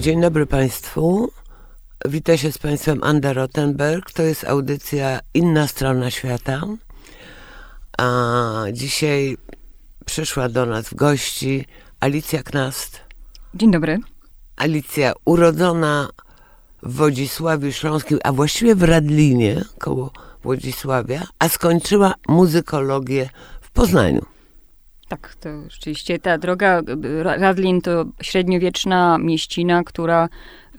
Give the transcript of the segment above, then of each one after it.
Dzień dobry Państwu. Witam się z Państwem Anda Rottenberg. To jest audycja Inna Strona Świata. A dzisiaj przyszła do nas w gości Alicja Knast. Dzień dobry. Alicja urodzona w Wodzisławiu Śląskim, a właściwie w Radlinie koło Wodzisławia, a skończyła muzykologię w Poznaniu. Tak, to rzeczywiście ta droga, Radlin to średniowieczna mieścina, która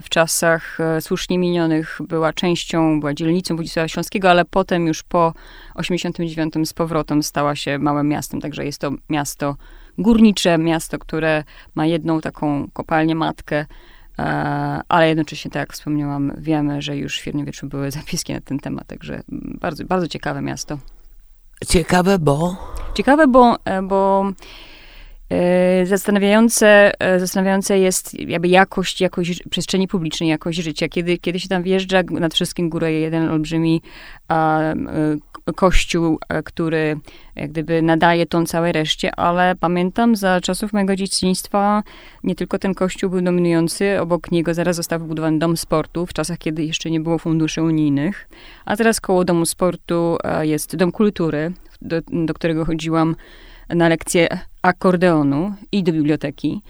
w czasach e, słusznie minionych była częścią, była dzielnicą Wodzisława Śląskiego, ale potem już po 89 z powrotem stała się małym miastem, także jest to miasto górnicze, miasto, które ma jedną taką kopalnię matkę, e, ale jednocześnie, tak jak wspomniałam, wiemy, że już w średniowieczu były zapiski na ten temat, także bardzo, bardzo ciekawe miasto. Ciekawe, bo? Ciekawe, bo, e, bo e, Zastanawiające, e, zastanawiające jest jakby jakość, jakość przestrzeni publicznej, jakość życia. Kiedy, kiedy się tam wjeżdża, nad wszystkim górę jeden olbrzymi a, kościół, który jak gdyby nadaje ton całej reszcie, ale pamiętam za czasów mojego dzieciństwa nie tylko ten kościół był dominujący, obok niego zaraz został wybudowany dom sportu, w czasach, kiedy jeszcze nie było funduszy unijnych, a teraz koło domu sportu jest dom kultury, do, do którego chodziłam na lekcję akordeonu i do biblioteki,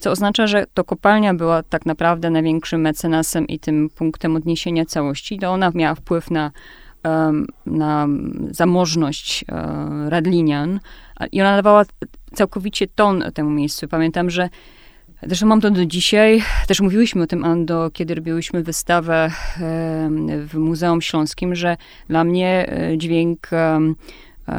co oznacza, że to kopalnia była tak naprawdę największym mecenasem i tym punktem odniesienia całości. To ona miała wpływ na, na zamożność e, Radlinian i ona dawała całkowicie ton temu miejscu. Pamiętam, że Zresztą mam to do dzisiaj. Też mówiłyśmy o tym, Ando, kiedy robiłyśmy wystawę w Muzeum Śląskim, że dla mnie e, dźwięk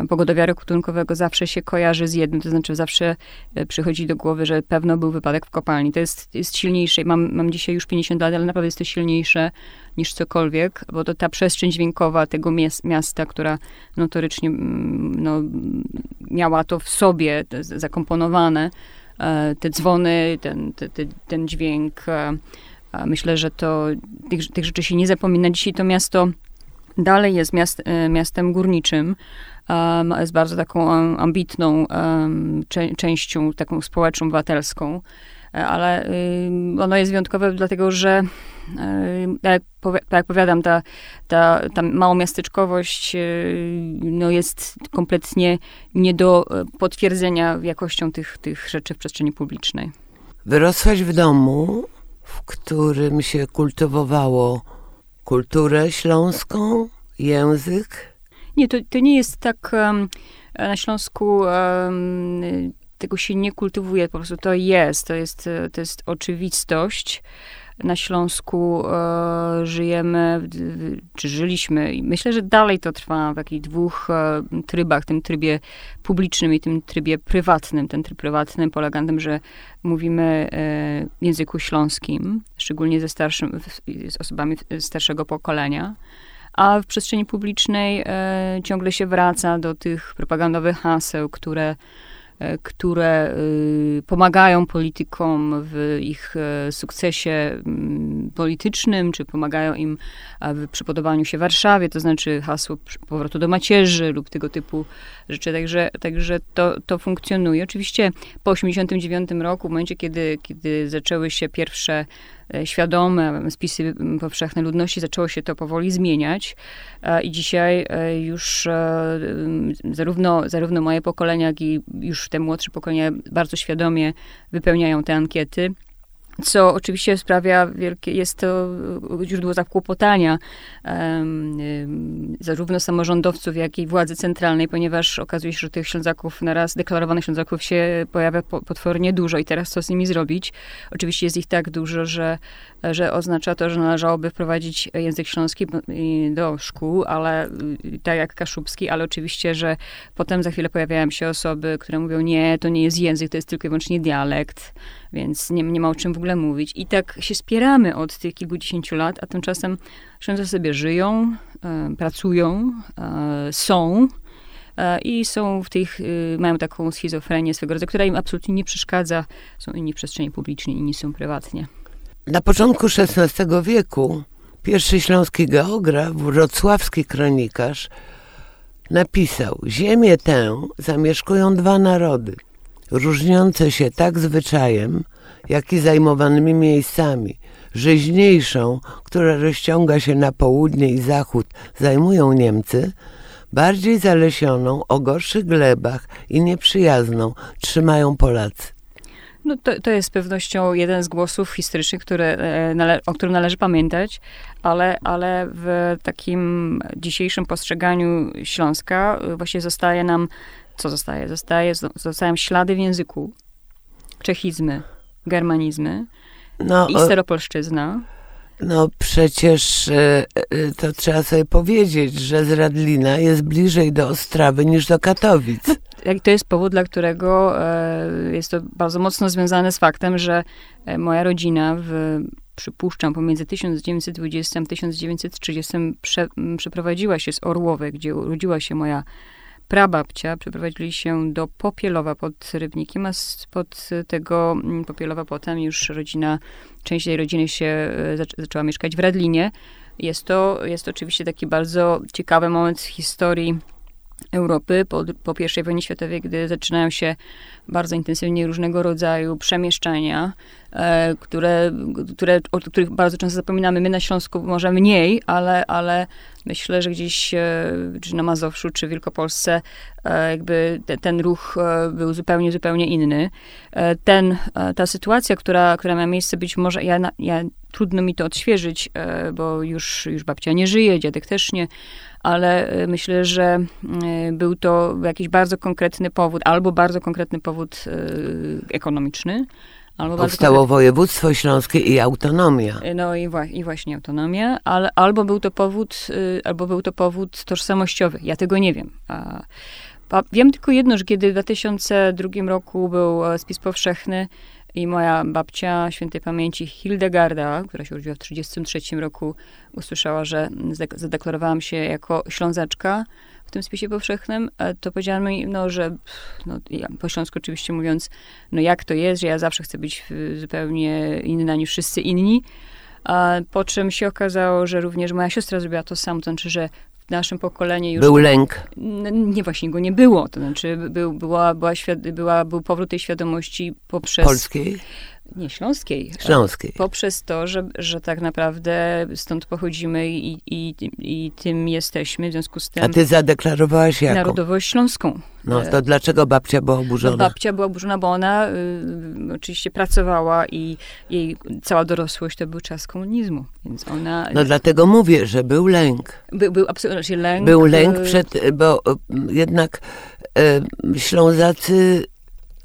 pogodowiaru ratunkowego zawsze się kojarzy z jednym, to znaczy zawsze e, przychodzi do głowy, że pewno był wypadek w kopalni. To jest, jest silniejsze. Mam, mam dzisiaj już 50 lat, ale naprawdę jest to silniejsze niż cokolwiek, bo to ta przestrzeń dźwiękowa tego miasta, która notorycznie mm, no, miała to w sobie zakomponowane, e, te dzwony, ten, ten, ten dźwięk. Myślę, że to tych, tych rzeczy się nie zapomina. Dzisiaj to miasto dalej jest miast, miastem górniczym, um, jest bardzo taką ambitną um, cze częścią, taką społeczną, obywatelską, e, ale um, ono jest wyjątkowe dlatego, że tak jak, tak jak powiadam, ta, ta, ta małomiasteczkowość no jest kompletnie nie do e, potwierdzenia jakością tych, tych rzeczy w przestrzeni publicznej. Wyrosłaś w domu, w którym się kultywowało kulturę śląską, język, nie, to, to nie jest tak um, na Śląsku um, tego się nie kultywuje, po prostu to jest, to jest, to jest oczywistość. Na Śląsku e, żyjemy, czy żyliśmy i myślę, że dalej to trwa w takich dwóch e, trybach, tym trybie publicznym i tym trybie prywatnym. Ten tryb prywatny polega na tym, że mówimy e, w języku śląskim, szczególnie ze starszym, z osobami starszego pokolenia a w przestrzeni publicznej e, ciągle się wraca do tych propagandowych haseł, które E, które y, pomagają politykom w ich e, sukcesie mm, politycznym, czy pomagają im w przypodobaniu się Warszawie, to znaczy hasło powrotu do macierzy lub tego typu rzeczy. Także, także to, to funkcjonuje. Oczywiście po 1989 roku, w momencie, kiedy, kiedy zaczęły się pierwsze e, świadome spisy powszechne ludności, zaczęło się to powoli zmieniać. I dzisiaj już zarówno, zarówno moje pokolenie, jak i już te młodsze pokolenia bardzo świadomie wypełniają te ankiety co oczywiście sprawia wielkie, jest to źródło zakłopotania um, zarówno samorządowców, jak i władzy centralnej, ponieważ okazuje się, że tych Ślązaków naraz, deklarowanych Ślązaków się pojawia potwornie dużo i teraz co z nimi zrobić? Oczywiście jest ich tak dużo, że, że oznacza to, że należałoby wprowadzić język śląski do szkół, ale tak jak kaszubski, ale oczywiście, że potem za chwilę pojawiają się osoby, które mówią, nie, to nie jest język, to jest tylko i wyłącznie dialekt więc nie, nie ma o czym w ogóle mówić. I tak się spieramy od tych kilkudziesięciu lat, a tymczasem Ślązacy sobie żyją, e, pracują, e, są e, i są w tych, e, mają taką schizofrenię swego rodzaju, która im absolutnie nie przeszkadza. Są inni w przestrzeni publicznej, inni są prywatnie. Na początku XVI wieku pierwszy śląski geograf, wrocławski kronikarz, napisał: Ziemię tę zamieszkują dwa narody – różniące się tak zwyczajem, jak i zajmowanymi miejscami. Rzeźniejszą, która rozciąga się na południe i zachód, zajmują Niemcy, bardziej zalesioną, o gorszych glebach i nieprzyjazną trzymają Polacy. No to, to jest z pewnością jeden z głosów historycznych, które, e, o którym należy pamiętać, ale, ale w takim dzisiejszym postrzeganiu Śląska e, właśnie zostaje nam, co zostaje? Zostaje, zostają ślady w języku, czechizmy, germanizmy no, i steropolszczyzna. No przecież e, to trzeba sobie powiedzieć, że z Radlina jest bliżej do Ostrawy niż do Katowic. to jest powód, dla którego e, jest to bardzo mocno związane z faktem, że e, moja rodzina w przypuszczam, pomiędzy 1920 a 1930 prze, przeprowadziła się z Orłowy, gdzie urodziła się moja prababcia. Przeprowadzili się do Popielowa pod Rybnikiem, a spod tego Popielowa potem już rodzina, część tej rodziny się e, zaczęła mieszkać w Radlinie. Jest to, jest to oczywiście taki bardzo ciekawy moment w historii Europy po, po I wojnie światowej, gdy zaczynają się bardzo intensywnie różnego rodzaju przemieszczania, które, które, o których bardzo często zapominamy. My na Śląsku może mniej, ale, ale myślę, że gdzieś e, czy na Mazowszu, czy Wielkopolsce e, jakby te, ten ruch e, był zupełnie, zupełnie inny. E, ten, e, ta sytuacja, która, która miała miejsce, być może, ja, ja trudno mi to odświeżyć, bo już, już babcia nie żyje, dziadek też nie, ale e, myślę, że e, był to jakiś bardzo konkretny powód, albo bardzo konkretny powód e, ekonomiczny, Albo Powstało województwo śląskie i autonomia. No i, wła i, właśnie autonomia, ale albo był to powód, albo był to powód tożsamościowy. Ja tego nie wiem. A, a wiem tylko jedno, że kiedy w 2002 roku był spis powszechny, i moja babcia świętej pamięci Hildegarda, która się urodziła w 1933 roku, usłyszała, że zadeklarowałam się jako ślązaczka tym spisie powszechnym, e, to powiedziałam mi, no, że no, ja, po śląsku oczywiście mówiąc, no jak to jest, że ja zawsze chcę być zupełnie inna niż wszyscy inni. A po czym się okazało, że również moja siostra zrobiła to samo, to znaczy, że w naszym pokoleniu już... Był lęk? Nie, właśnie go nie było. To znaczy, był, była, była, była, był powrót tej świadomości poprzez... Polskiej? Nie, śląskiej. Śląskiej. Poprzez to, że, że tak naprawdę stąd pochodzimy i, i, i tym jesteśmy, w związku z tym... A ty zadeklarowałaś jaką? Narodowość śląską. No to dlaczego babcia była oburzona? No, babcia była oburzona, bo ona y, oczywiście pracowała i jej cała dorosłość to był czas komunizmu, więc ona... No dlatego mówię, że był lęk. By, był absolutnie lęk. Był lęk y, przed, bo y, jednak y, Ślązacy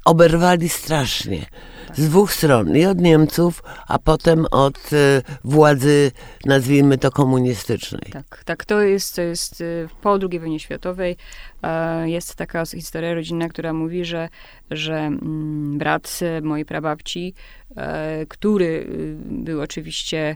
oberwali strasznie z dwóch stron. I od Niemców, a potem od y, władzy, nazwijmy to komunistycznej. Tak, tak. To jest, to jest y, po II wojnie światowej e, jest taka historia rodzinna, która mówi, że, że mm, brat mojej prababci, e, który y, był oczywiście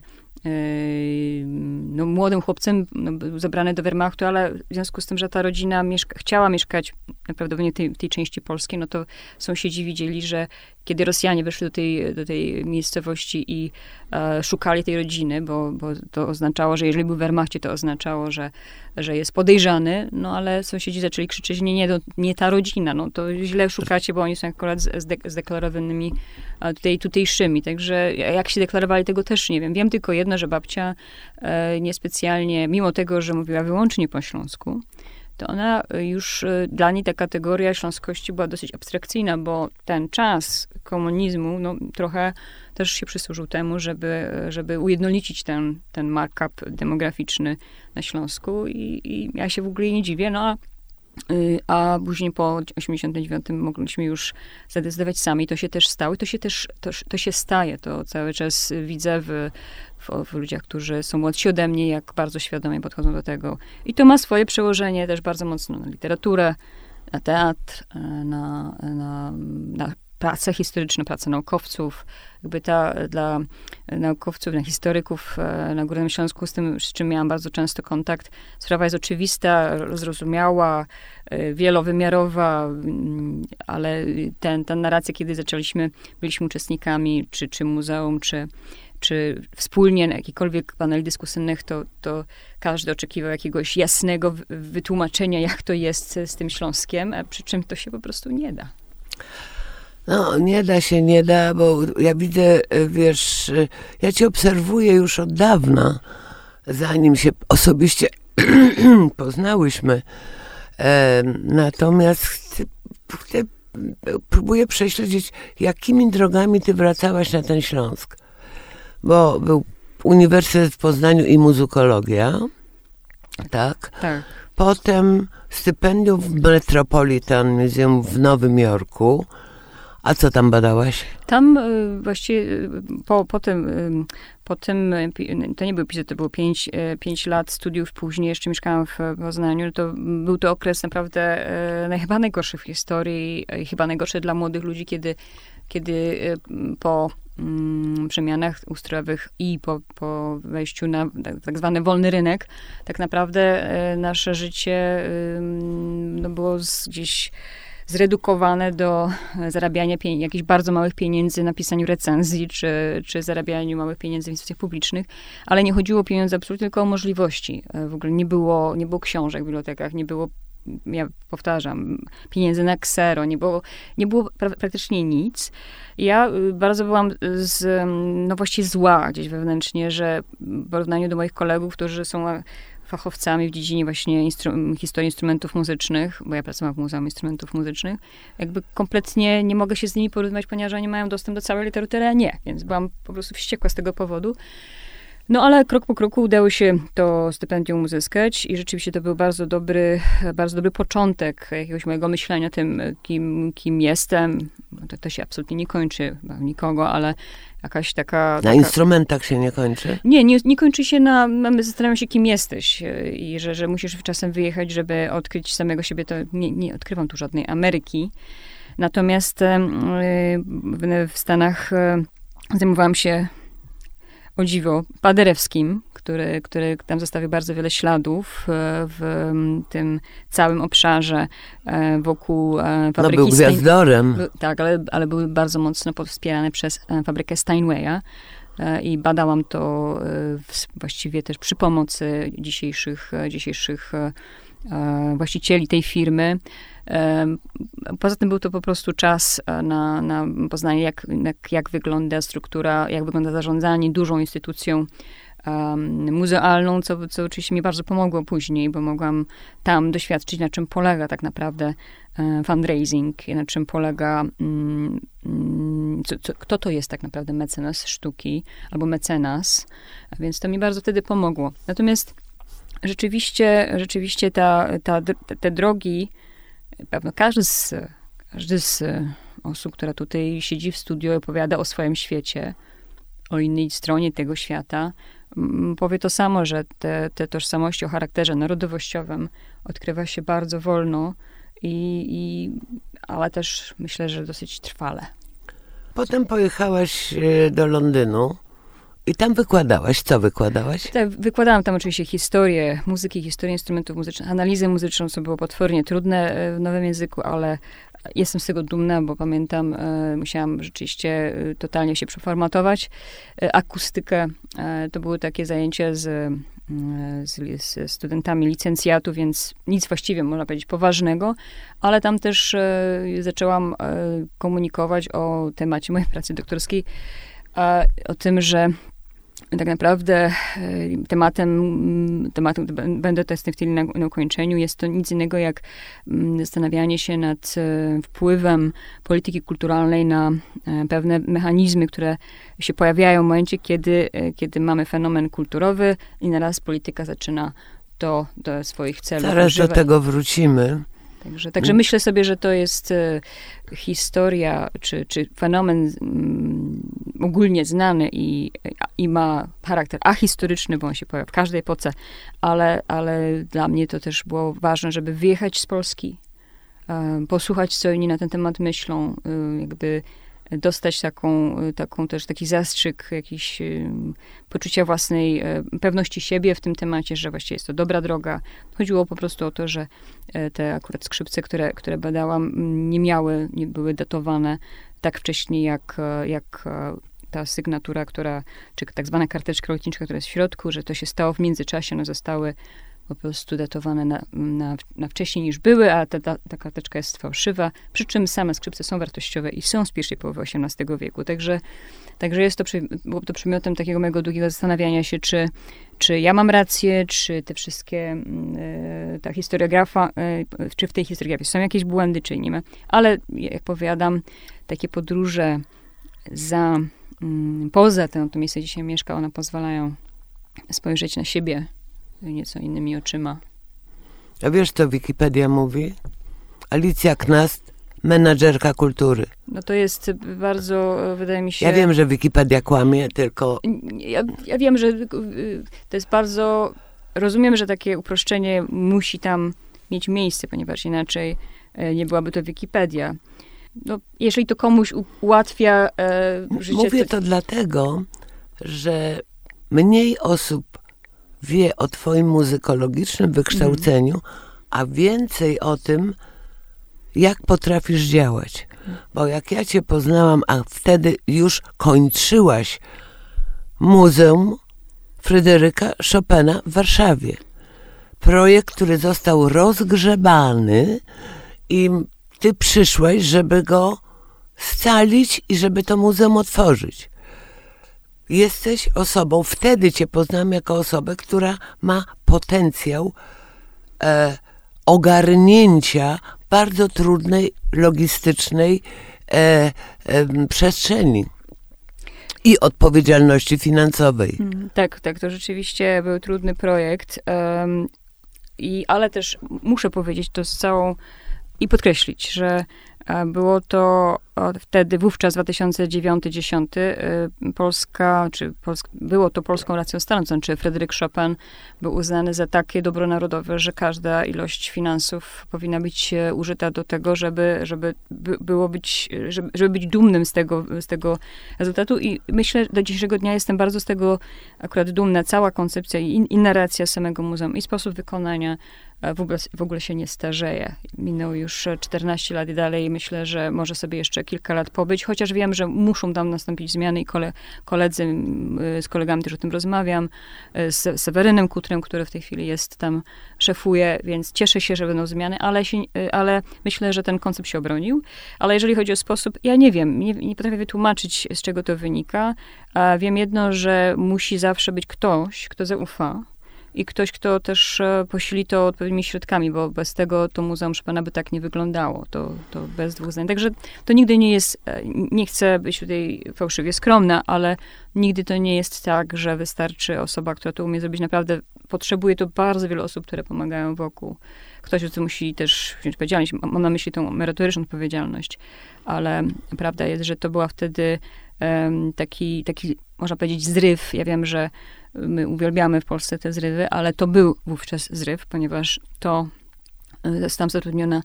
no, młodym chłopcem, no, był zabrany do Wehrmachtu, ale w związku z tym, że ta rodzina mieszka, chciała mieszkać w tej, tej części Polski, no to sąsiedzi widzieli, że kiedy Rosjanie weszli do tej, do tej miejscowości i e, szukali tej rodziny, bo, bo to oznaczało, że jeżeli był w Wehrmachcie, to oznaczało, że, że jest podejrzany, no ale sąsiedzi zaczęli krzyczeć, nie, nie, nie ta rodzina, no to źle szukacie, bo oni są akurat zdeklarowanymi tutaj tutejszymi, także jak się deklarowali, tego też nie wiem. Wiem tylko jedno, że babcia e, niespecjalnie, mimo tego, że mówiła wyłącznie po śląsku, to ona już, e, dla niej ta kategoria śląskości była dosyć abstrakcyjna, bo ten czas komunizmu, no trochę też się przysłużył temu, żeby, żeby ujednolicić ten, ten markup demograficzny na Śląsku i, i ja się w ogóle nie dziwię, no a y, a później po 89 mogliśmy już zadecydować sami. To się też stało i to się też, to, to się staje. To cały czas widzę w, w, w, ludziach, którzy są młodsi ode mnie, jak bardzo świadomie podchodzą do tego. I to ma swoje przełożenie też bardzo mocno na literaturę, na teatr, e, na, na, na prace historyczne, prace naukowców, jakby ta dla naukowców, na historyków e, na Górnym Śląsku, z tym, z czym miałam bardzo często kontakt, sprawa jest oczywista, zrozumiała, e, wielowymiarowa, mm, ale ten, ta narracja, kiedy zaczęliśmy, byliśmy uczestnikami, czy, czy muzeum, czy, czy wspólnie na jakichkolwiek paneli dyskusyjnych, to, to każdy oczekiwał jakiegoś jasnego wytłumaczenia, jak to jest z tym Śląskiem, a przy czym to się po prostu nie da. No, nie da się, nie da, bo ja widzę, y, wiesz, y, ja cię obserwuję już od dawna, zanim się osobiście poznałyśmy. E, natomiast chcę, chcę, próbuję prześledzić, jakimi drogami ty wracałaś na ten Śląsk. Bo był Uniwersytet w Poznaniu i muzykologia, tak? Tak. Potem stypendium w Metropolitan Museum w Nowym Jorku. A co tam badałaś? Tam y, właściwie y, po, po, tym, y, po tym, to nie był epizod, to było pięć, y, pięć lat studiów później, jeszcze mieszkałam w Poznaniu, to był to okres naprawdę chyba najgorszy w historii, chyba najgorszy dla młodych ludzi, kiedy, kiedy po mm, przemianach ustrojowych i po, po wejściu na tak- tak zwany wolny rynek, tak naprawdę nasze życie no, było gdzieś zredukowane do e, zarabiania jakichś bardzo małych pieniędzy na pisaniu recenzji, czy, czy zarabianiu małych pieniędzy w instytucjach publicznych, ale nie chodziło o pieniądze absolutnie, tylko o możliwości. E, W ogóle nie było, nie było książek w bibliotekach, nie było, ja powtarzam, pieniędzy na ksero, nie było, nie było pra- praktycznie nic. Ja y, bardzo byłam z, mm, no właściwie zła gdzieś wewnętrznie, że w porównaniu do moich kolegów, którzy są e, fachowcami w dziedzinie właśnie instru- historii instrumentów muzycznych, bo ja pracowałam w Muzeum Instrumentów Muzycznych, jakby kompletnie nie mogę się z nimi porównywać, ponieważ oni mają dostęp do całej literatury, a nie, więc byłam po prostu wściekła z tego powodu. No ale krok po kroku udało się to stypendium uzyskać i rzeczywiście to był bardzo dobry, bardzo dobry początek jakiegoś mojego myślenia tym, kim, kim jestem. To, to się absolutnie nie kończy nikogo, ale jakaś taka... Na taka instrumentach się nie kończy? nie, nie, nie kończy się na, my zastanawiam się, kim jesteś e, i że, że musisz czasem wyjechać, żeby odkryć samego siebie. To nie, nie odkrywam tu żadnej Ameryki. Natomiast e, w, w Stanach e, zajmowałam się o dziwo Paderewskim, który, który tam zostawił bardzo wiele śladów e, w tym całym obszarze e, wokół e, No fabryki był Stein- gwiazdorem. był- Tak, ale, ale były bardzo mocno wspierane przez fabrykę Steinwaya i badałam to właściwie też przy pomocy dzisiejszych, dzisiejszych właścicieli tej firmy. E, Poza tym był to po prostu czas e, na, na poznanie, jak, jak, jak wygląda struktura, jak wygląda zarządzanie dużą instytucją um, muzealną, co, co oczywiście mi bardzo pomogło później, bo mogłam tam doświadczyć, na czym polega tak naprawdę e, fundraising, na czym polega, mm, mm, co, co, kto to jest tak naprawdę mecenas sztuki albo mecenas, więc to mi bardzo wtedy pomogło. Natomiast rzeczywiście, rzeczywiście ta, ta, te drogi, pewno każdy z, każdy z osób, która tutaj siedzi w studio i opowiada o swoim świecie, o innej stronie tego świata, powie to samo, że te, te tożsamości o charakterze narodowościowym odkrywa się bardzo wolno, i, i, ale też myślę, że dosyć trwale. Potem pojechałaś e, do Londynu i tam wykładałaś. Co wykładałaś? Tak, wykładałam tam oczywiście historię muzyki, historię instrumentów muzycznych, analizę muzyczną, co było potwornie trudne e, w nowym języku, ale jestem z tego dumna, bo pamiętam, e, musiałam rzeczywiście e, totalnie się przeformatować. Akustykę to były takie zajęcia z, e, z, z studentami licencjatu, więc nic właściwie, można powiedzieć, poważnego, ale tam też zaczęłam komunikować o temacie mojej pracy doktorskiej, o tym, że tak naprawdę e, tematem, mm, tematem będę testem w tyle na, na ukończeniu, jest to nic innego jak mm, zastanawianie się nad e, wpływem polityki kulturalnej na e, pewne mechanizmy, które się pojawiają w momencie, kiedy, kiedy mamy fenomen kulturowy i naraz polityka zaczyna to do swoich celów Zaraz do tego wrócimy. Także, także myślę sobie, że to jest e, historia, czy, czy fenomen mm, ogólnie znany i, i ma charakter ahistoryczny, bo on się pojawia w każdej epoce, ale, ale dla mnie to też było ważne, żeby wyjechać z Polski, e, posłuchać, co inni na ten temat myślą, e, jakby dostać taką, taką też taki zastrzyk jakiś e, poczucia własnej e, pewności siebie w tym temacie, że właściwie jest to dobra droga. Chodziło po prostu o to, że e, te akurat skrzypce, które, które badałam, nie miały, nie były datowane tak wcześnie, jak, e, jak ta sygnatura, która, czy tak zwana karteczka lotniczka, która jest w środku, że to się stało w międzyczasie, one zostały po prostu datowane na, na, na wcześniej niż były, a ta, ta, ta karteczka jest fałszywa, przy czym same skrzypce są wartościowe i są z pierwszej połowy XVIII wieku. Także, także jest to, było to przedmiotem takiego mojego długiego zastanawiania się, czy, czy ja mam rację, czy te wszystkie, y, ta historiografa, y, czy w tej historiografii są jakieś błędy, czy nie ma. Ale jak powiadam, takie podróże za, y, poza to miejsce, gdzie się mieszka, one pozwalają spojrzeć na siebie nieco innymi oczyma. A wiesz, co Wikipedia mówi? Alicja Knast, menadżerka kultury. No to jest bardzo, wydaje mi się... Ja wiem, że Wikipedia kłamie, tylko... Ja, ja wiem, że to jest bardzo... Rozumiem, że takie uproszczenie musi tam mieć miejsce, ponieważ inaczej e, nie byłaby to Wikipedia. No, jeżeli to komuś ułatwia e, życie... Mówię to... to dlatego, że mniej osób wie o twoim muzykologicznym wykształceniu, a więcej o tym, jak potrafisz działać. Bo jak ja cię poznałam, a wtedy już kończyłaś Muzeum Fryderyka Chopina w Warszawie. Projekt, który został rozgrzebany i ty przyszłaś, żeby go scalić i żeby to muzeum otworzyć jesteś osobą, wtedy cię poznam jako osobę, która ma potencjał e, ogarnięcia bardzo trudnej, logistycznej e, e, przestrzeni i odpowiedzialności finansowej. Mm, tak, tak, to rzeczywiście był trudny projekt. Um, i, ale też muszę powiedzieć to z całą i podkreślić, że było to wtedy, wówczas 2009-2010, y, Polska, czy było to polską racją stanu, to znaczy Fryderyk Chopin był uznany za takie dobro narodowe, że każda ilość finansów powinna być e, użyta do tego, żeby, żeby było być, żeby, żeby być dumnym z tego, z tego rezultatu i myślę, do dzisiejszego dnia jestem bardzo z tego akurat dumna. Cała koncepcja i, i narracja samego muzeum i sposób wykonania w ogóle, w ogóle się nie starzeje. Minął już 14 lat i dalej myślę, że może sobie jeszcze kilka lat pobyć, chociaż wiem, że muszą tam nastąpić zmiany i kole, koledzy, y, z kolegami też o tym rozmawiam, y, z Sewerynem Kutrem, który w tej chwili jest tam, szefuje, więc cieszę się, że będą zmiany, ale, się, ale myślę, że ten koncept się obronił. Ale jeżeli chodzi o sposób, ja nie wiem, nie, nie potrafię wytłumaczyć, z czego to wynika. A wiem jedno, że musi zawsze być ktoś, kto zaufa, i ktoś, kto też e, posili to odpowiednimi środkami, bo bez tego to Muzeum Chopina by tak nie wyglądało. To, to bez dwóch zdań. Także to nigdy nie jest, e, nie chcę być tutaj fałszywie skromna, ale nigdy to nie jest tak, że wystarczy osoba, która to umie zrobić. Naprawdę potrzebuje to bardzo wielu osób, które pomagają wokół. Ktoś o musi też wziąć odpowiedzialność. Mam na myśli tą merytoryczną odpowiedzialność, ale prawda jest, że to była wtedy um, taki, taki, można powiedzieć, zryw. Ja wiem, że My uwielbiamy w Polsce te zrywy, ale to był wówczas zryw, ponieważ to e, zostałam zatrudniona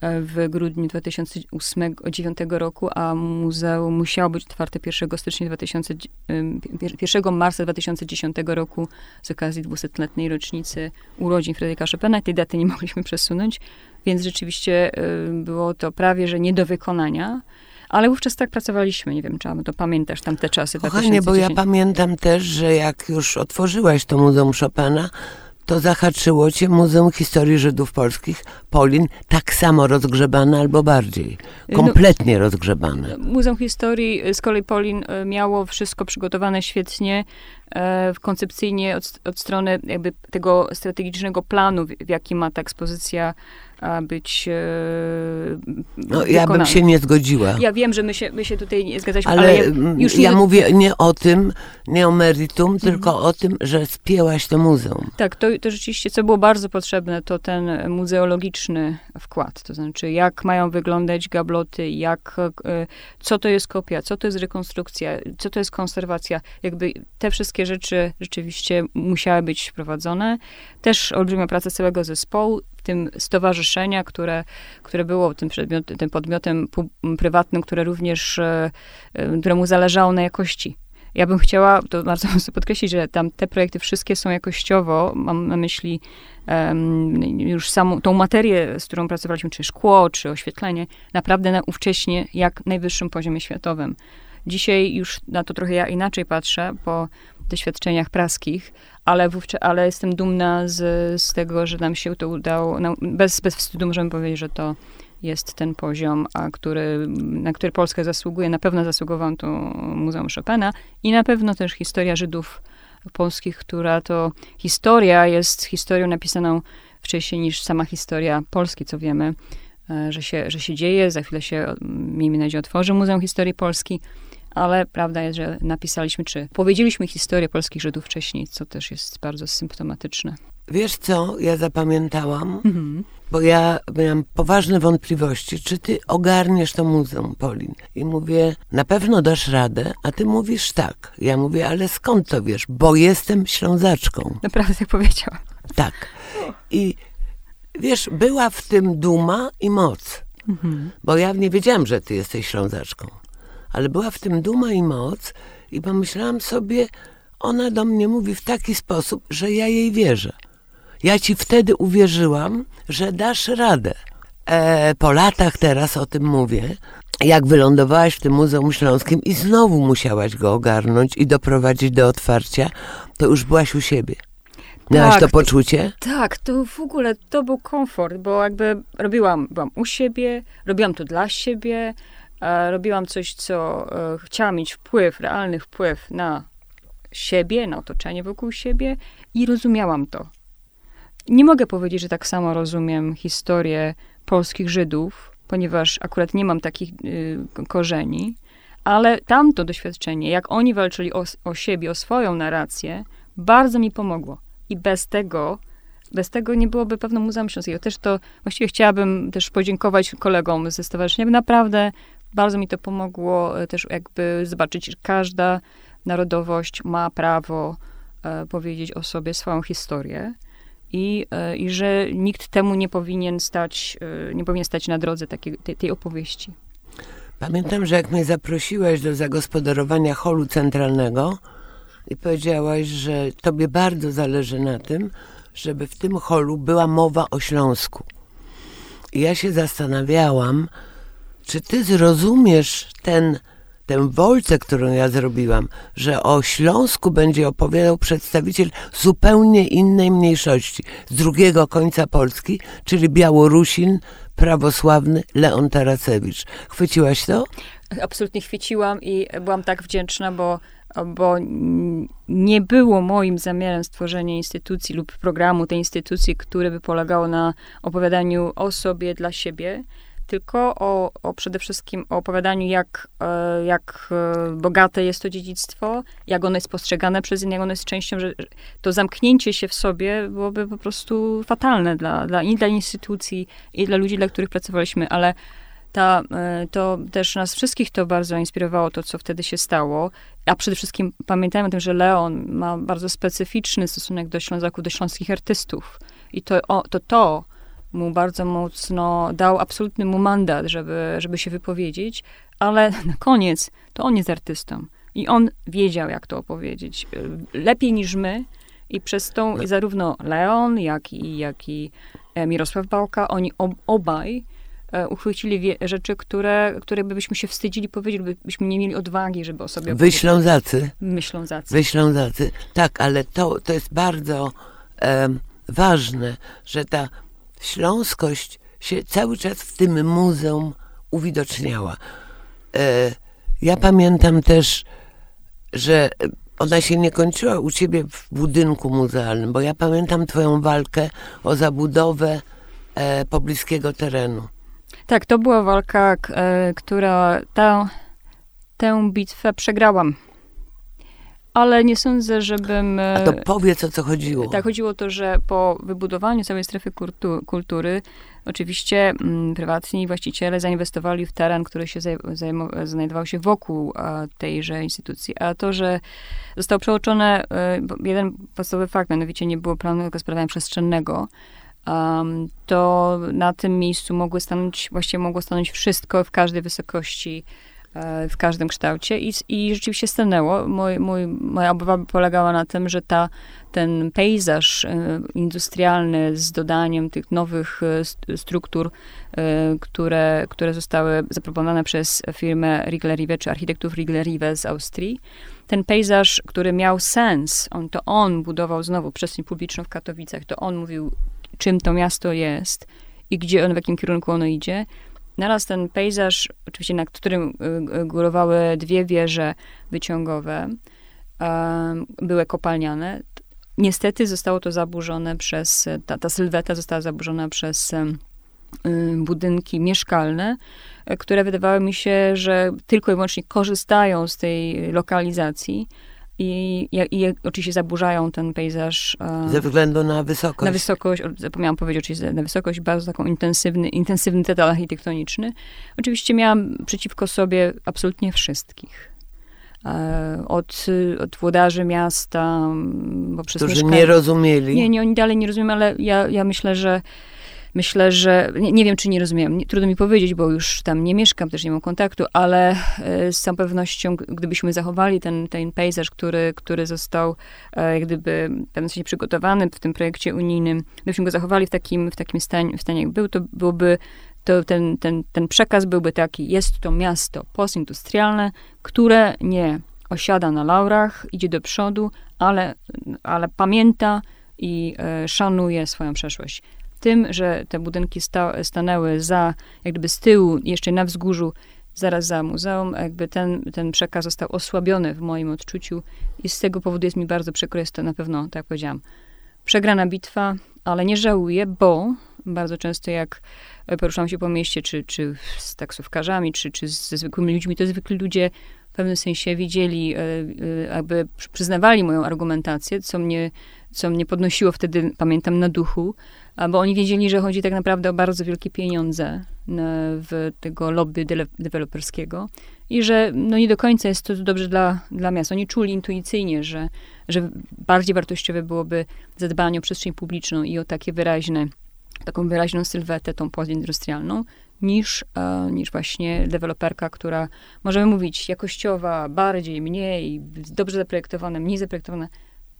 e, w grudniu 2008-2009 roku, a muzeum musiało być otwarte 1 stycznia 2000, 1 marca 2010 roku z okazji 200-letniej rocznicy urodzin Fryderyka Chopina. Tej daty nie mogliśmy przesunąć, więc rzeczywiście e, było to prawie, że nie do wykonania. Ale wówczas tak pracowaliśmy, nie wiem, czy to pamiętasz tamte czasy. Kochanie, bo ja pamiętam też, że jak już otworzyłaś to Muzeum Chopina, to zahaczyło cię Muzeum Historii Żydów Polskich, Polin, tak samo rozgrzebane albo bardziej, no, kompletnie no, rozgrzebane. Muzeum Historii z kolei Polin e, miało wszystko przygotowane świetnie, e, koncepcyjnie od, od strony jakby tego strategicznego planu, w jaki ma ta ekspozycja być e, no, Ja bym się nie zgodziła. Ja wiem, że my się, my się tutaj nie zgadzaliśmy, ale, ale ja, już ja nie... mówię nie o tym, nie o meritum, mhm. tylko o tym, że spięłaś to muzeum. Tak, to, to rzeczywiście, co było bardzo potrzebne, to ten muzeologiczny wkład, to znaczy jak mają wyglądać gabloty, jak, e, co to jest kopia, co to jest rekonstrukcja, co to jest konserwacja, jakby te wszystkie rzeczy rzeczywiście musiały być wprowadzone. Też olbrzymia praca całego zespołu, tym stowarzyszenia, które, które było tym, przedmiot, tym podmiotem prywatnym, które również, e, e, któremu zależało na jakości ja bym chciała, to bardzo chcę podkreślić, że tam te projekty wszystkie są jakościowo, mam na myśli um, już samą tą materię, z którą pracowaliśmy, czy szkło, czy oświetlenie, naprawdę na ówcześnie jak najwyższym poziomie światowym. Dzisiaj już na to trochę ja inaczej patrzę, bo doświadczeniach praskich, ale, wówczas, ale jestem dumna z, z tego, że nam się to udało. No, bez, bez wstydu możemy powiedzieć, że to jest ten poziom, a który, na który Polska zasługuje. Na pewno zasługowałam to Muzeum Chopina i na pewno też historia Żydów polskich, która to historia jest historią napisaną wcześniej niż sama historia Polski, co wiemy, e, że się, że się dzieje. Za chwilę się, miejmy nadzieję, otworzy Muzeum Historii Polski, ale prawda jest, że napisaliśmy, czy powiedzieliśmy historię polskich Żydów wcześniej, co też jest bardzo symptomatyczne. Wiesz co, ja zapamiętałam, mhm. bo ja miałam poważne wątpliwości, czy ty ogarniesz to muzeum, Polin. I mówię, na pewno dasz radę, a ty mówisz tak. Ja mówię, ale skąd to wiesz? Bo jestem Ślązaczką. Naprawdę tak powiedziałam. Tak. I wiesz, była w tym duma i moc. Mhm. Bo ja nie wiedziałam, że ty jesteś Ślązaczką. Ale była w tym duma i moc i pomyślałam sobie, ona do mnie mówi w taki sposób, że ja jej wierzę. Ja ci wtedy uwierzyłam, że dasz radę. E, po latach teraz o tym mówię, jak wylądowałaś w tym Muzeum Śląskim i znowu musiałaś go ogarnąć i doprowadzić do otwarcia, to już byłaś u siebie. Miałaś tak, to poczucie? Tak, to w ogóle to był komfort, bo jakby robiłam, byłam u siebie, robiłam to dla siebie, robiłam coś, co e, chciałam mieć wpływ, realny wpływ na siebie, na otoczenie wokół siebie i rozumiałam to. Nie mogę powiedzieć, że tak samo rozumiem historię polskich Żydów, ponieważ akurat nie mam takich y, korzeni, ale tamto doświadczenie, jak oni walczyli o, o siebie, o swoją narrację, bardzo mi pomogło. I bez tego, bez tego nie byłoby pewno Muzeum Śląskiego. Też to, właściwie chciałabym też podziękować kolegom ze stowarzyszenia. Naprawdę bardzo mi to pomogło e, też jakby zobaczyć, że każda narodowość ma prawo e, powiedzieć o sobie swoją historię i, e, i że nikt temu nie powinien stać, e, nie powinien stać na drodze takiej, tej, tej opowieści. Pamiętam, że jak mnie zaprosiłaś do zagospodarowania holu centralnego i powiedziałaś, że tobie bardzo zależy na tym, żeby w tym holu była mowa o Śląsku. I ja się zastanawiałam, czy ty zrozumiesz ten tę wolcę, którą ja zrobiłam, że o Śląsku będzie opowiadał przedstawiciel zupełnie innej mniejszości z drugiego końca Polski, czyli Białorusin, prawosławny Leon Taracewicz. Chwyciłaś to? Absolutnie chwyciłam i byłam tak wdzięczna, bo bo nie było moim zamiarem stworzenia instytucji lub programu tej instytucji, które by polegało na opowiadaniu o sobie dla siebie, tylko o, o przede wszystkim o opowiadaniu, jak, e, jak e, bogate jest to dziedzictwo, jak ono jest postrzegane przez innych, jak ono jest częścią, że to zamknięcie się w sobie byłoby po prostu fatalne dla, dla, i dla instytucji, i dla ludzi, dla których pracowaliśmy, ale ta, e, to też nas wszystkich to bardzo inspirowało, to co wtedy się stało. A przede wszystkim pamiętajmy o tym, że Leon ma bardzo specyficzny stosunek do Ślązaków, do śląskich artystów. I to, o, to, to mu bardzo mocno dał absolutny mu mandat, żeby, żeby się wypowiedzieć, ale na koniec to on jest artystą. I on wiedział, jak to opowiedzieć. Lepiej niż my. I przez tą, zarówno Leon, jak i, jak i e, Mirosław Bałka, oni ob, obaj e, uchwycili rzeczy, które, które byśmy się wstydzili powiedzieć, byśmy nie mieli odwagi, żeby o sobie opowiedzieć. Wyślązacy. Myślązacy. Wyślązacy. Tak, ale to, to jest bardzo e, ważne, że ta śląskość się cały czas w tym muzeum uwidoczniała. E, ja pamiętam też, że ona się nie kończyła u ciebie w budynku muzealnym, bo ja pamiętam twoją walkę o zabudowę e, pobliskiego terenu. Tak, to była walka, e, która tę bitwę przegrałam ale nie sądzę, żebym... A to powiedz, o co chodziło. Tak, chodziło o to, że po wybudowaniu całej strefy kultu, kultury, oczywiście m, mm, prywatni właściciele zainwestowali w teren, który się znajdował się wokół a, tejże instytucji. A to, że zostało przeoczone e, jeden podstawowy fakt, mianowicie nie było planu gospodarowania przestrzennego, um, to na tym miejscu mogły stanąć, właściwie mogło stanąć wszystko w każdej wysokości E, w każdym kształcie i, i rzeczywiście stanęło. Mój, mój, moja obawa polegała na tym, że ta, ten pejzaż e, industrialny z dodaniem tych nowych e, struktur, które, które zostały zaproponowane przez firmę Riegler Rive, czy architektów Riegler Rive z Austrii, ten pejzaż, który miał sens, on, to on budował znowu przestrzeń publiczną w Katowicach, to on mówił, czym to miasto jest i gdzie on, w jakim kierunku ono idzie. Naraz ten pejzaż, oczywiście na którym y, y, górowały dwie wieże wyciągowe, były kopalniane. Niestety zostało to zaburzone przez, ta, ta sylweta została zaburzona przez budynki mieszkalne, które wydawały mi się, że tylko i wyłącznie korzystają z tej lokalizacji i, i, i oczywiście zaburzają ten pejzaż. E, Ze względu na wysokość. Na wysokość, zapomniałam powiedzieć oczywiście, na wysokość, bardzo taką intensywny, intensywny detal architektoniczny. Oczywiście miałam przeciwko sobie absolutnie wszystkich. E, od, od włodarzy miasta, bo przez Którzy nie rozumieli. Nie, nie, oni dalej nie rozumieją, ale ja, ja myślę, że myślę, że nie, nie wiem, czy nie rozumiem. trudno mi powiedzieć, bo już tam nie mieszkam, też nie mam kontaktu, ale e, z całą pewnością, gdybyśmy zachowali ten, ten pejzaż, który, który został e, jak gdyby w pewnym sensie przygotowany w tym projekcie unijnym, gdybyśmy go zachowali w takim, w takim stanie, w stanie jak był, to byłoby to ten, ten, ten przekaz byłby taki, jest to miasto postindustrialne, które nie osiada na laurach, idzie do przodu, ale, ale pamięta i e, szanuje swoją przeszłość tym, że te budynki sta, stanęły za, jakby z tyłu, jeszcze na wzgórzu, zaraz za muzeum, jakby ten, ten przekaz został osłabiony w moim odczuciu i z tego powodu jest mi bardzo przykro, jest to na pewno, tak jak powiedziałam, przegrana bitwa, ale nie żałuję, bo bardzo często jak poruszam się po mieście, czy, czy z taksówkarzami, czy, czy ze zwykłymi ludźmi, to zwykli ludzie w pewnym sensie widzieli, e, e, jakby przyznawali moją argumentację, co mnie, co mnie podnosiło wtedy, pamiętam, na duchu, bo oni wiedzieli, że chodzi tak naprawdę o bardzo wielkie pieniądze w tego lobby deweloperskiego i że no nie do końca jest to dobrze dla, dla miasta. Oni czuli intuicyjnie, że, że bardziej wartościowe byłoby zadbanie o przestrzeń publiczną i o takie wyraźne, taką wyraźną sylwetę, tą postindustrialną, niż, e, niż właśnie deweloperka, która, możemy mówić, jakościowa, bardziej, mniej, dobrze zaprojektowana, mniej zaprojektowana.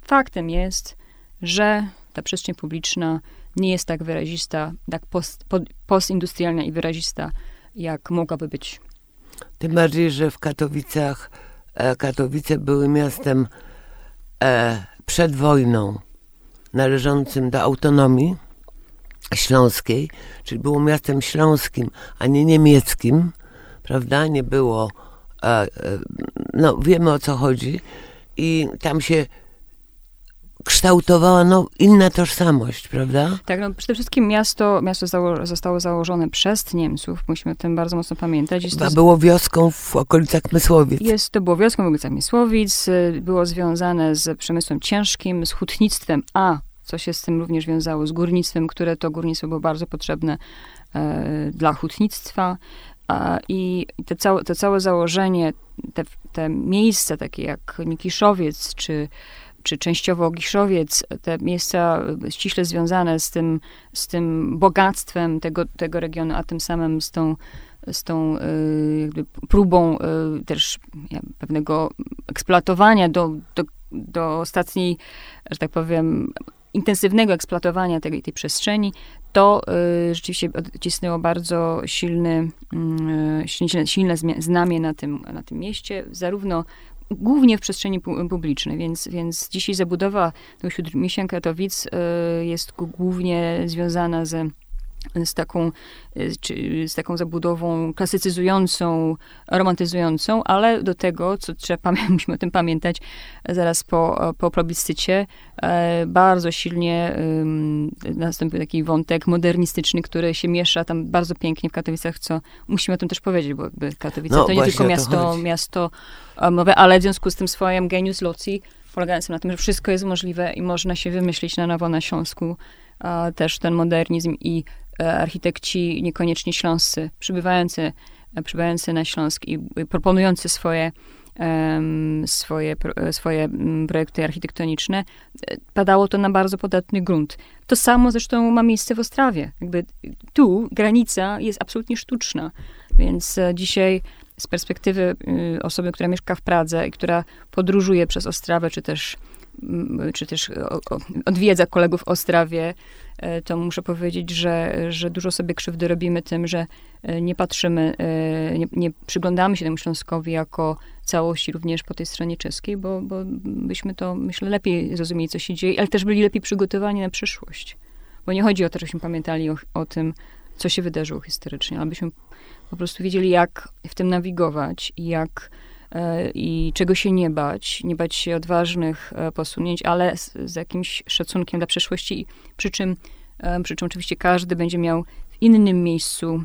Faktem jest, że ta przestrzeń publiczna nie jest tak wyrazista, tak post, postindustrialna i wyrazista, jak mogłaby być. Tym bardziej, że w Katowicach e, Katowice były miastem e, przed wojną należącym do autonomii śląskiej, czyli było miastem śląskim, a nie niemieckim, prawda? Nie było, e, no wiemy o co chodzi i tam się kształtowała no, inna tożsamość, prawda? Tak, no przede wszystkim miasto, miasto zało zostało założone przez Niemców, musimy o tym bardzo mocno pamiętać. Jest to było wioską w okolicach Mysłowic. Jest, to było wioską w okolicach Mysłowic, y, było związane z przemysłem ciężkim, z hutnictwem, a co się z tym również wiązało, z górnictwem, które to górnictwo było bardzo potrzebne e, dla hutnictwa. I te całe, to całe założenie, te, te miejsca takie jak Nikiszowiec czy czy częściowo Giszowiec, te miejsca ściśle związane z tym, z tym bogactwem tego, tego regionu, a tym samym z tą, z tą y, próbą y, też pewnego eksploatowania do, do, do ostatniej, że tak powiem, intensywnego eksploatowania tej, tej przestrzeni, to y, rzeczywiście odcisnęło bardzo silny, y, silne, silne znamie na tym, na tym mieście, zarówno głównie w przestrzeni publicznej, więc, więc dzisiaj zabudowa tego Śródmieścia Katowic y, jest głównie związana ze z taką, czy z taką zabudową klasycyzującą, romantyzującą, ale do tego, co trzeba, musimy o tym pamiętać, zaraz po, po plebiscycie, e, bardzo silnie nastąpił taki wątek modernistyczny, który się miesza tam bardzo pięknie w Katowicach, co musimy o tym też powiedzieć, bo Katowice no, to nie tylko miasto, miasto mowe, ale w związku z tym swoim genius loci, polegającym na tym, że wszystko jest możliwe i można się wymyślić na nowo na Śląsku, też ten modernizm i E, architekci niekoniecznie śląscy, przybywający, e, przybywający na Śląsk i proponujący swoje, swoje, e, swoje projekty architektoniczne, padało to na bardzo podatny grunt. To samo zresztą ma miejsce w Ostrawie. Jakby tu granica jest absolutnie sztuczna, więc dzisiaj z perspektywy y, osoby, która mieszka w Pradze i która podróżuje przez Ostrawę, czy też, czy też odwiedza kolegów w Ostrawie, E, to muszę powiedzieć, że, że dużo sobie krzywdy robimy tym, że e, nie patrzymy, e, nie, nie przyglądamy się temu Śląskowi jako całości również po tej stronie czeskiej, bo, bo byśmy to, myślę, lepiej zrozumieli, co się dzieje, ale też byli lepiej przygotowani na przyszłość. Bo nie chodzi o to, żebyśmy pamiętali o, o tym, co się wydarzyło historycznie, ale byśmy po prostu wiedzieli, jak w tym nawigować i jak i czego się nie bać, nie bać się odważnych e, posunięć, ale z, z jakimś szacunkiem dla przeszłości, przy czym, e, przy czym oczywiście każdy będzie miał w innym miejscu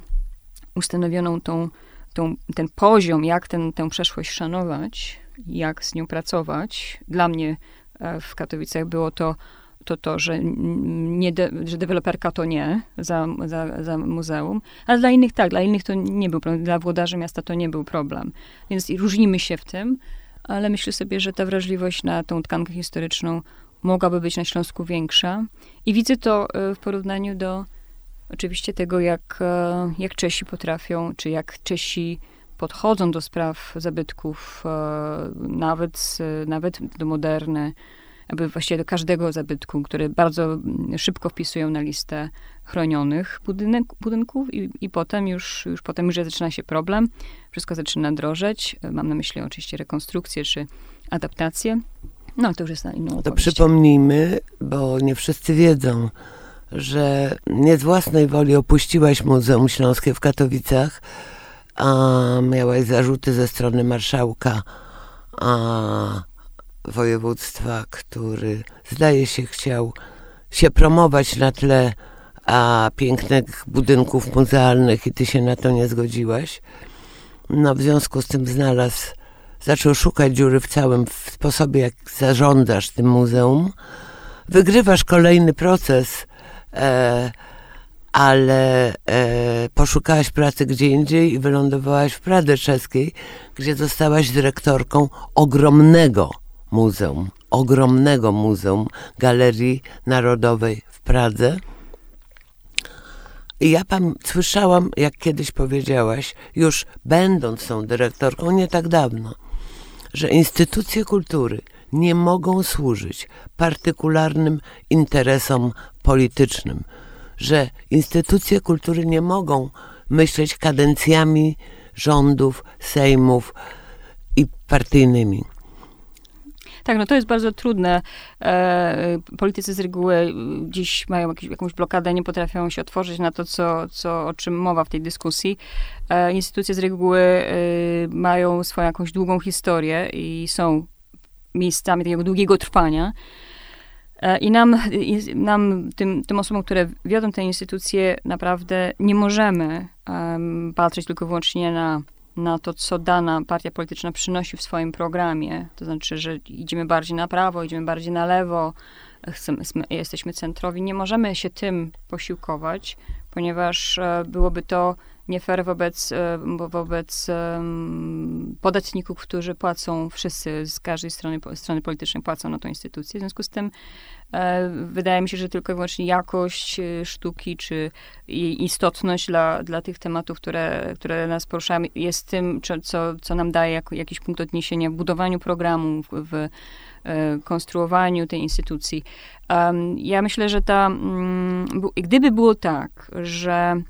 ustanowioną tą, tą, ten poziom, jak ten, tę przeszłość szanować, jak z nią pracować. Dla mnie w Katowicach było to to to, że, nie de, że deweloperka to nie za, za, za muzeum, ale dla innych tak, dla innych to nie był problem, dla włodarzy miasta to nie był problem. Więc różnimy się w tym, ale myślę sobie, że ta wrażliwość na tą tkankę historyczną mogłaby być na Śląsku większa. I widzę to e, w porównaniu do oczywiście tego, jak, e, jak Czesi potrafią, czy jak Czesi podchodzą do spraw zabytków, e, nawet, nawet do moderne, aby właściwie do każdego zabytku, które bardzo mm, szybko wpisują na listę chronionych budynek, budynków i, i potem już, już potem już zaczyna się problem, wszystko zaczyna drożeć. Mam na myśli oczywiście rekonstrukcję czy adaptację. No, to już jest na inną To przypomnijmy, bo nie wszyscy wiedzą, że nie z własnej woli opuściłaś Muzeum Śląskie w Katowicach, a miałaś zarzuty ze strony marszałka a województwa, który zdaje się chciał się promować na tle a pięknych budynków muzealnych i ty się na to nie zgodziłaś. No w związku z tym znalazł, zaczął szukać dziury w całym w sposobie, jak zarządzasz tym muzeum. Wygrywasz kolejny proces, e, ale e, poszukałaś pracy gdzie indziej i wylądowałaś w Pradze Czeskiej, gdzie zostałaś dyrektorką ogromnego muzeum, ogromnego muzeum Galerii Narodowej w Pradze. I ja pan słyszałam, jak kiedyś powiedziałaś, już będąc tą dyrektorką nie tak dawno, że instytucje kultury nie mogą służyć partykularnym interesom politycznym, że instytucje kultury nie mogą myśleć kadencjami rządów, sejmów i partyjnymi. Tak, no to jest bardzo trudne. E, politycy z reguły dziś mają jakieś, jakąś blokadę, nie potrafią się otworzyć na to, co, co, o czym mowa w tej dyskusji. E, instytucje z reguły e, mają swoją jakąś długą historię i są miejscami takiego długiego trwania. E, I nam, nam tym, tym osobom, które wiodą te instytucje, naprawdę nie możemy um, patrzeć tylko wyłącznie na na to, co dana partia polityczna przynosi w swoim programie. To znaczy, że idziemy bardziej na prawo, idziemy bardziej na lewo, chcemy, jesteśmy centrowi. Nie możemy się tym posiłkować, ponieważ e, byłoby to nie fair wobec, e, wobec podatników, którzy płacą, wszyscy z każdej strony, strony politycznej płacą na tą instytucję. W związku z tym e, wydaje mi się, że tylko i wyłącznie jakość e, sztuki, czy istotność dla, dla tych tematów, które, które nas poruszają, jest tym, co, co nam daje jakiś punkt odniesienia w budowaniu programu, w, konstruowaniu tej instytucji. Ja myślę, że ta, mm, gdyby było tak, że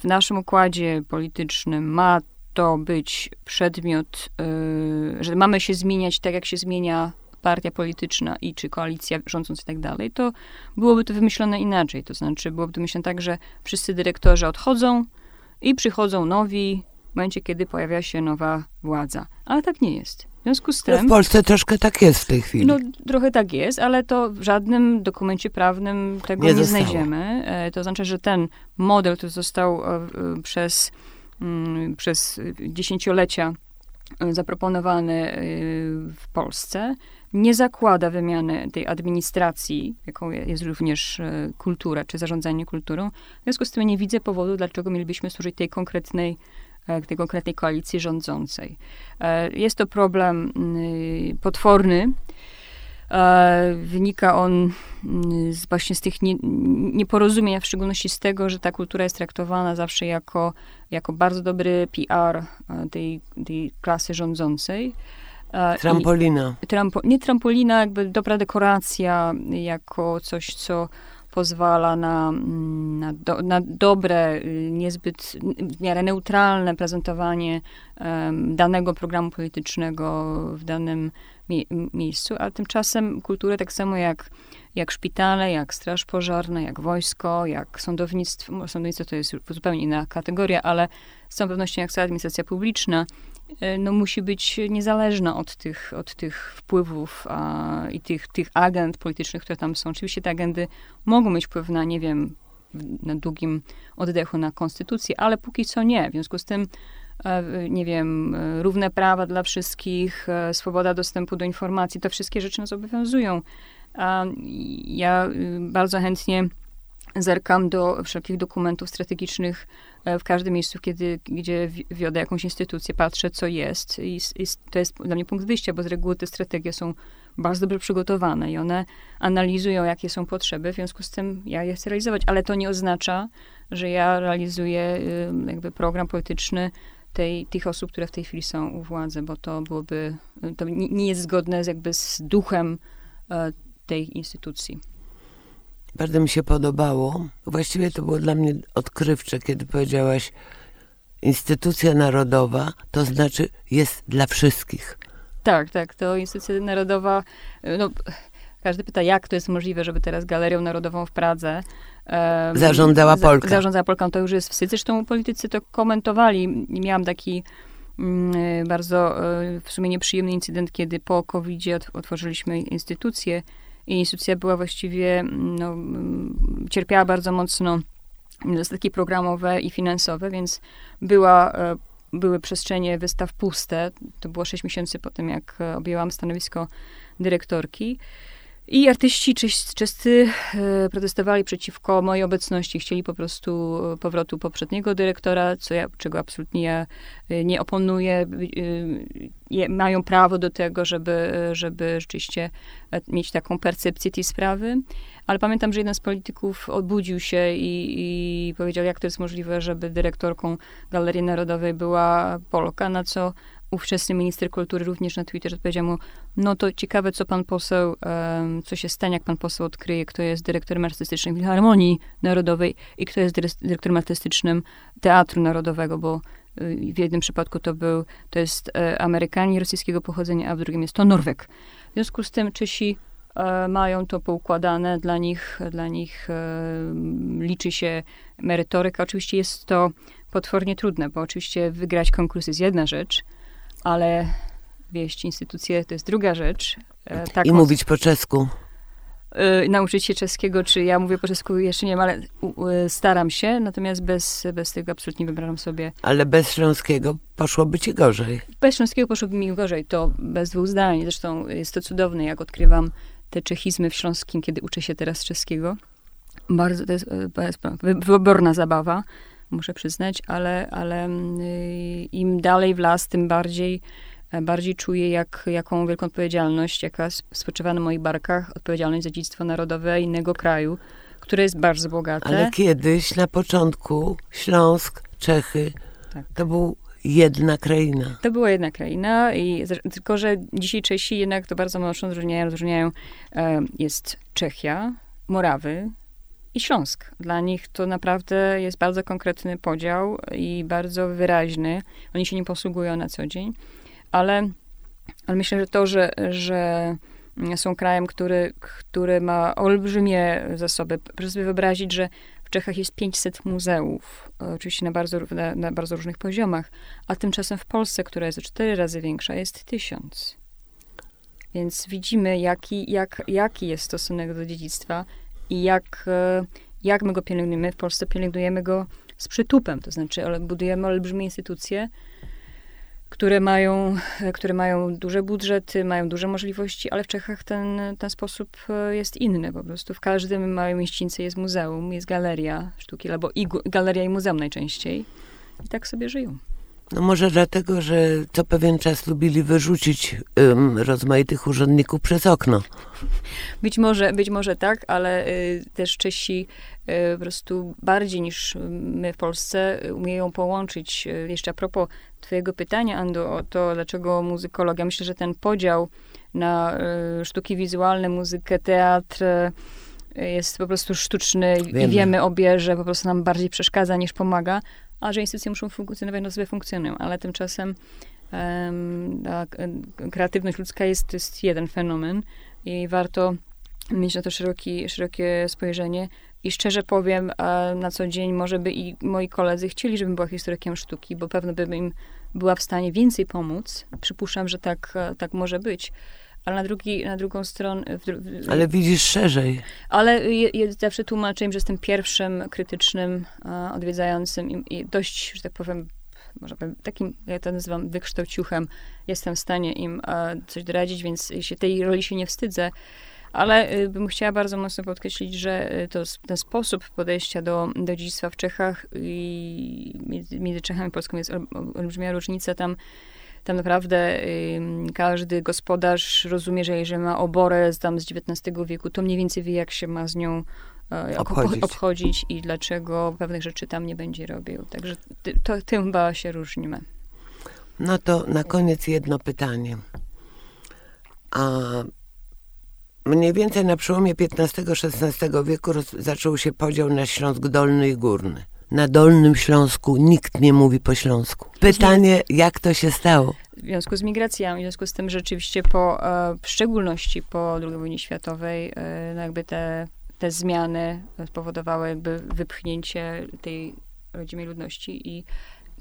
w naszym układzie politycznym ma to być przedmiot, e, że mamy się zmieniać tak, jak się zmienia partia polityczna i czy koalicja rządząca i tak dalej, to byłoby to wymyślone inaczej. To znaczy, byłoby to myślane tak, że wszyscy dyrektorzy odchodzą i przychodzą nowi w momencie, kiedy pojawia się nowa władza. Ale tak nie jest. W związku z tym... No w Polsce troszkę tak jest w tej chwili. No trochę tak jest, ale to w żadnym dokumencie prawnym tego nie, nie znajdziemy. E, to znaczy, że ten model, który został e, przez, mm, przez dziesięciolecia e, zaproponowany w Polsce, nie zakłada wymiany tej administracji, jaką jest również kultura, czy zarządzanie kulturą. W związku z tym nie widzę powodu, dlaczego mielibyśmy służyć tej konkretnej E, tej konkretnej koalicji rządzącej. E, jest to problem mm, potworny. E, wynika on mm, z, właśnie z tych nieporozumień, a w szczególności z tego, że ta kultura jest traktowana zawsze jako, jako bardzo dobry PR tej, tej klasy rządzącej. Trampolina. I, trampo, nie trampolina, jakby dobra dekoracja, jako coś, co pozwala na, mm, na, do, na dobre, y, niezbyt w miarę neutralne prezentowanie um, danego programu politycznego w danym mie miejscu, a tymczasem kulturę tak samo jak, jak szpitale, jak straż pożarna, jak wojsko, jak sądownictwo, sądownictwo to jest zupełnie inna kategoria, ale z całą pewnością jak cała administracja publiczna, y, no, musi być niezależna od tych, od tych wpływów a, i tych, tych agent politycznych, które tam są. Oczywiście te agendy mogą mieć wpływ na, nie wiem, na długim oddechu na konstytucję, ale póki co nie. W związku z tym E, nie wiem, e, równe prawa dla wszystkich, e, swoboda dostępu do informacji, to wszystkie rzeczy nas obowiązują. Ja bardzo chętnie zerkam do wszelkich dokumentów strategicznych w każdym miejscu, kiedy, gdzie wiodę jakąś instytucję, patrzę, co jest. I, I, to jest dla mnie punkt wyjścia, bo z reguły te strategie są bardzo dobrze przygotowane i one analizują, jakie są potrzeby, w związku z tym ja je chcę realizować, ale to nie oznacza, że ja realizuję y, jakby program polityczny tej, tych osób, które w tej chwili są u władzy, bo to byłoby, to nie, nie jest zgodne z jakby z duchem e, tej instytucji. Bardzo mi się podobało. Właściwie to było dla mnie odkrywcze, kiedy powiedziałaś, instytucja narodowa to znaczy jest dla wszystkich. Tak, tak. To instytucja narodowa, no, każdy pyta, jak to jest możliwe, żeby teraz Galerią Narodową w Pradze Zarządzała Polka. Zarządzała Polką, to już jest wstyd. Zresztą politycy to komentowali. Miałam taki mm, e, bardzo e, w sumie nieprzyjemny incydent, kiedy po covid otworzyliśmy instytucję i instytucja była właściwie, mm, no, mm, cierpiała bardzo mocno niedostatki programowe i finansowe, więc była, e, były przestrzenie wystaw puste. To było sześć miesięcy po tym, jak objęłam stanowisko dyrektorki. I artyści czescy e, protestowali przeciwko mojej obecności. Chcieli po prostu e, powrotu poprzedniego dyrektora, co ja, czego absolutnie ja e, nie oponuję. Mają prawo do tego, żeby, żeby rzeczywiście mieć taką percepcję tej sprawy. Ale pamiętam, że jeden z polityków obudził się i, i powiedział, jak to jest możliwe, żeby dyrektorką Galerii Narodowej była Polka, na co ówczesny minister kultury również na Twitterze odpowiedział mu, no to ciekawe, co pan poseł, um, co się stanie, jak pan poseł odkryje, kto jest dyrektorem artystycznym Filharmonii Narodowej i kto jest dyrektorem artystycznym Teatru Narodowego, bo y, w jednym przypadku to był, to jest e, Amerykanin rosyjskiego pochodzenia, a w drugim jest to Norweg. W związku z tym Czesi e, mają to poukładane, dla nich, dla nich e, liczy się merytoryka. Oczywiście jest to potwornie trudne, bo oczywiście wygrać konkurs jest jedna rzecz, ale wieść instytucje to jest druga rzecz. E, tak I mówić po czesku. Y, nauczyć się czeskiego, czy ja mówię po czesku jeszcze nie wiem, ale y, staram się, natomiast bez, bez tego absolutnie wybieram sobie. Ale bez śląskiego poszłoby ci gorzej. Bez śląskiego poszłoby mi gorzej, to bez dwóch zdań. Zresztą jest to cudowne, jak odkrywam te czechizmy w śląskim, kiedy uczę się teraz czeskiego. Bardzo, to jest, to jest wyborna zabawa muszę przyznać, ale, ale mm, y, im dalej w las, tym bardziej, e, bardziej czuję, jak, jaką wielką odpowiedzialność, jaka spoczywa na moich barkach, odpowiedzialność za dziedzictwo narodowe innego kraju, które jest bardzo bogate. Ale kiedyś, na początku, Śląsk, Czechy, tak. to był jedna kraina. To była jedna kraina, i, tylko że dzisiaj Czesi jednak to bardzo mocno rozróżniają. rozróżniają e, jest Czechia, Morawy, i Śląsk. Dla nich to naprawdę jest bardzo konkretny podział i bardzo wyraźny. Oni się nie posługują na co dzień, ale, ale myślę, że to, że, że są krajem, który, który ma olbrzymie zasoby. Proszę sobie wyobrazić, że w Czechach jest 500 muzeów, oczywiście na bardzo, na, na bardzo różnych poziomach, a tymczasem w Polsce, która jest o cztery razy większa, jest tysiąc. Więc widzimy, jaki, jak, jaki jest stosunek do dziedzictwa i jak, e, jak my go pielęgnujemy. W Polsce pielęgnujemy go z przytupem, to znaczy budujemy olbrzymie instytucje, które mają, e, które mają duże budżety, mają duże możliwości, ale w Czechach ten, ten sposób e, jest inny. Po prostu w każdym małej mieścińce jest muzeum, jest galeria sztuki, albo i galeria i muzeum najczęściej. I tak sobie żyją. No może dlatego, że co pewien czas lubili wyrzucić um, rozmaitych urzędników przez okno. Być może, być może tak, ale y, też Czesi y, po prostu bardziej niż my w Polsce umieją połączyć. Y, jeszcze a propos twojego pytania, Ando, o to, dlaczego muzykologia. Myślę, że ten podział na y, sztuki wizualne, muzykę, teatr, jest po prostu sztuczny Wiemy. i wiemy obie, że po prostu nam bardziej przeszkadza niż pomaga, a że instytucje muszą funkcjonować, no sobie funkcjonują, ale tymczasem k- kreatywność ludzka jest, jest jeden fenomen i warto mieć na to szeroki, szerokie spojrzenie. I szczerze powiem, e, na co dzień może by i moi koledzy chcieli, żebym była historykiem sztuki, bo pewno bym im była w stanie więcej pomóc. Przypuszczam, że tak, e, tak może być. Ale na, drugi, na drugą stronę... W, w, Ale widzisz szerzej. ale je, je, zawsze tłumaczę im, że jestem pierwszym krytycznym e, odwiedzającym i, i dość, że tak powiem, może powiem, takim, ja to nazywam wykształciuchem, jestem w stanie im e, coś doradzić, więc się tej roli się nie wstydzę. Ale y, bym chciała bardzo mocno podkreślić, że y, to, ten sposób podejścia do, do dziedzictwa w Czechach i między, między Czechami i Polską jest ol- olbrzymia różnica. Tam, tam naprawdę każdy gospodarz rozumie, że jeżeli ma oborę z, tam z XIX wieku, to mniej więcej wie, jak się ma z nią e, Obchodzić. obchodzić i dlaczego pewnych rzeczy tam nie będzie robił. Także ty, to, tym chyba się różnimy. No to na koniec jedno pytanie. A mniej więcej na przełomie XV-XVI wieku roz, zaczął się podział na Śląsk Dolny i Górny. Na Dolnym Śląsku nikt nie mówi po śląsku. Pytanie, jak to się stało? w związku z migracjami, w związku z tym, że rzeczywiście po, e, w szczególności po II wojnie światowej, e, no jakby te, te zmiany spowodowały jakby wypchnięcie tej rodzimej ludności i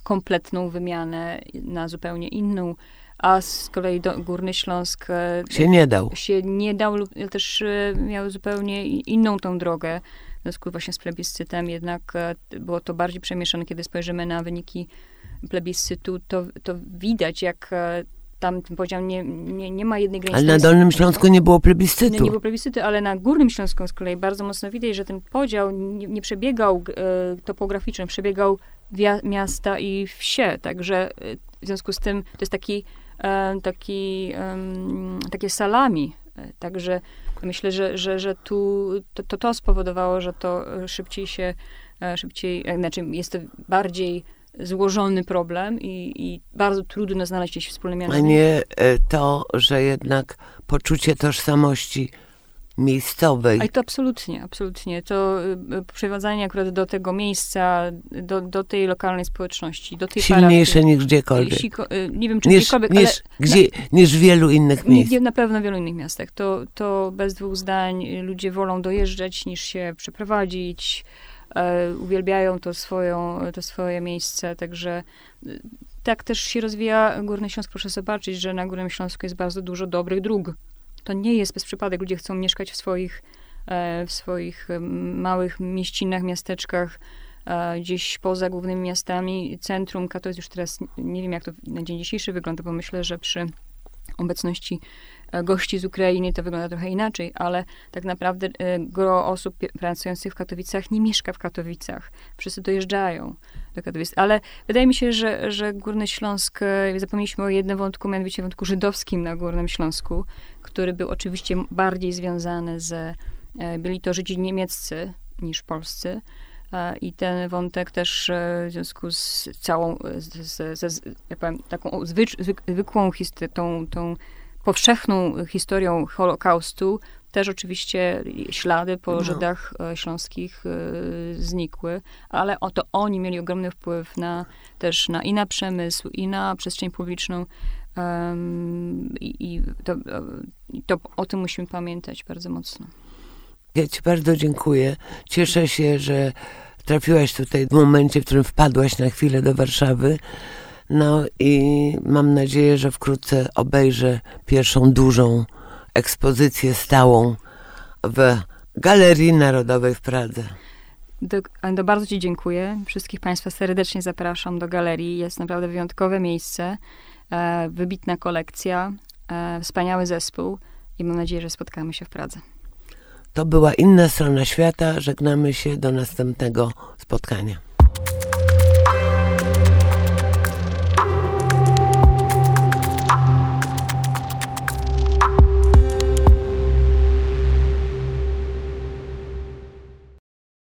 kompletną wymianę na zupełnie inną, a z kolei do, Górny Śląsk e, Się nie dał. się nie dał lub też miał zupełnie inną tą drogę. W związku właśnie z plebiscytem jednak e, było to bardziej przemieszane. Kiedy spojrzymy na wyniki plebiscytu, to, to widać, jak e, tam ten podział nie, nie, nie ma jednej granicy. Ale na Dolnym Śląsku nie było nie, plebiscytu. nie było plebiscytu, ale na Górnym Śląsku z kolei bardzo mocno widać, że ten podział nie, nie przebiegał e, topograficznie, przebiegał wia- miasta i wsie, także e, w związku z tym to jest taki, e, taki em, takie salami, E, także myślę, że, że, że tu to, to, to spowodowało, że to e, szybciej się, e, szybciej, e, znaczy jest to bardziej złożony problem i, i bardzo trudno znaleźć gdzieś wspólny A mianownik. nie to, że jednak poczucie tożsamości miejscowej. A to absolutnie, absolutnie. To y, y, przywiązanie akurat do tego miejsca, do, do tej lokalnej społeczności, do tej silniejsze parafii. niż gdziekolwiek. Jeśli ko- y, nie wiem, czy Niż, gdziekolwiek, niż, gdzie, niż w wielu innych ale miejsc. na pewno w wielu innych miastach. To, to bez dwóch zdań ludzie wolą dojeżdżać niż się przeprowadzić. E, uwielbiają to, swoją, to swoje miejsce, także tak też się rozwija Górny Śląsk. Proszę zobaczyć, że na Górnym Śląsku jest bardzo dużo dobrych dróg. To nie jest bez przypadek. Ludzie chcą mieszkać w swoich, e, w swoich małych mieścinach, miasteczkach, e, gdzieś poza głównymi miastami. Centrum Katowic już teraz nie wiem, jak to na dzień dzisiejszy wygląda, bo myślę, że przy obecności gości z Ukrainy to wygląda trochę inaczej, ale tak naprawdę e, gro osób pracujących w Katowicach nie mieszka w Katowicach. Wszyscy dojeżdżają do Katowic. Ale wydaje mi się, że, że Górny Śląsk, e, zapomnieliśmy o jednym wątku, mianowicie wątku żydowskim na Górnym Śląsku, który był oczywiście bardziej związany z, e, byli to Żydzi niemieccy niż polscy. E, I ten wątek też e, w związku z całą, e, z, z, z, powiem, taką zwykłą, histo- tą, tą powszechną historią Holokaustu, też oczywiście ślady po No. Żydach e, śląskich e, znikły, ale o to oni mieli ogromny wpływ na, też na, i na przemysł, i na przestrzeń publiczną. Em, I i to, e, to o tym musimy pamiętać bardzo mocno. Ja ci bardzo dziękuję. Cieszę się, że trafiłaś tutaj w momencie, w którym wpadłaś na chwilę do Warszawy. No i mam nadzieję, że wkrótce obejrzę pierwszą dużą ekspozycję stałą w Galerii Narodowej w Pradze. Do, Ando, bardzo Ci dziękuję. Wszystkich Państwa serdecznie zapraszam do galerii. Jest naprawdę wyjątkowe miejsce, e, wybitna kolekcja, e, wspaniały zespół i mam nadzieję, że spotkamy się w Pradze. To była inna strona świata. Żegnamy się do następnego spotkania.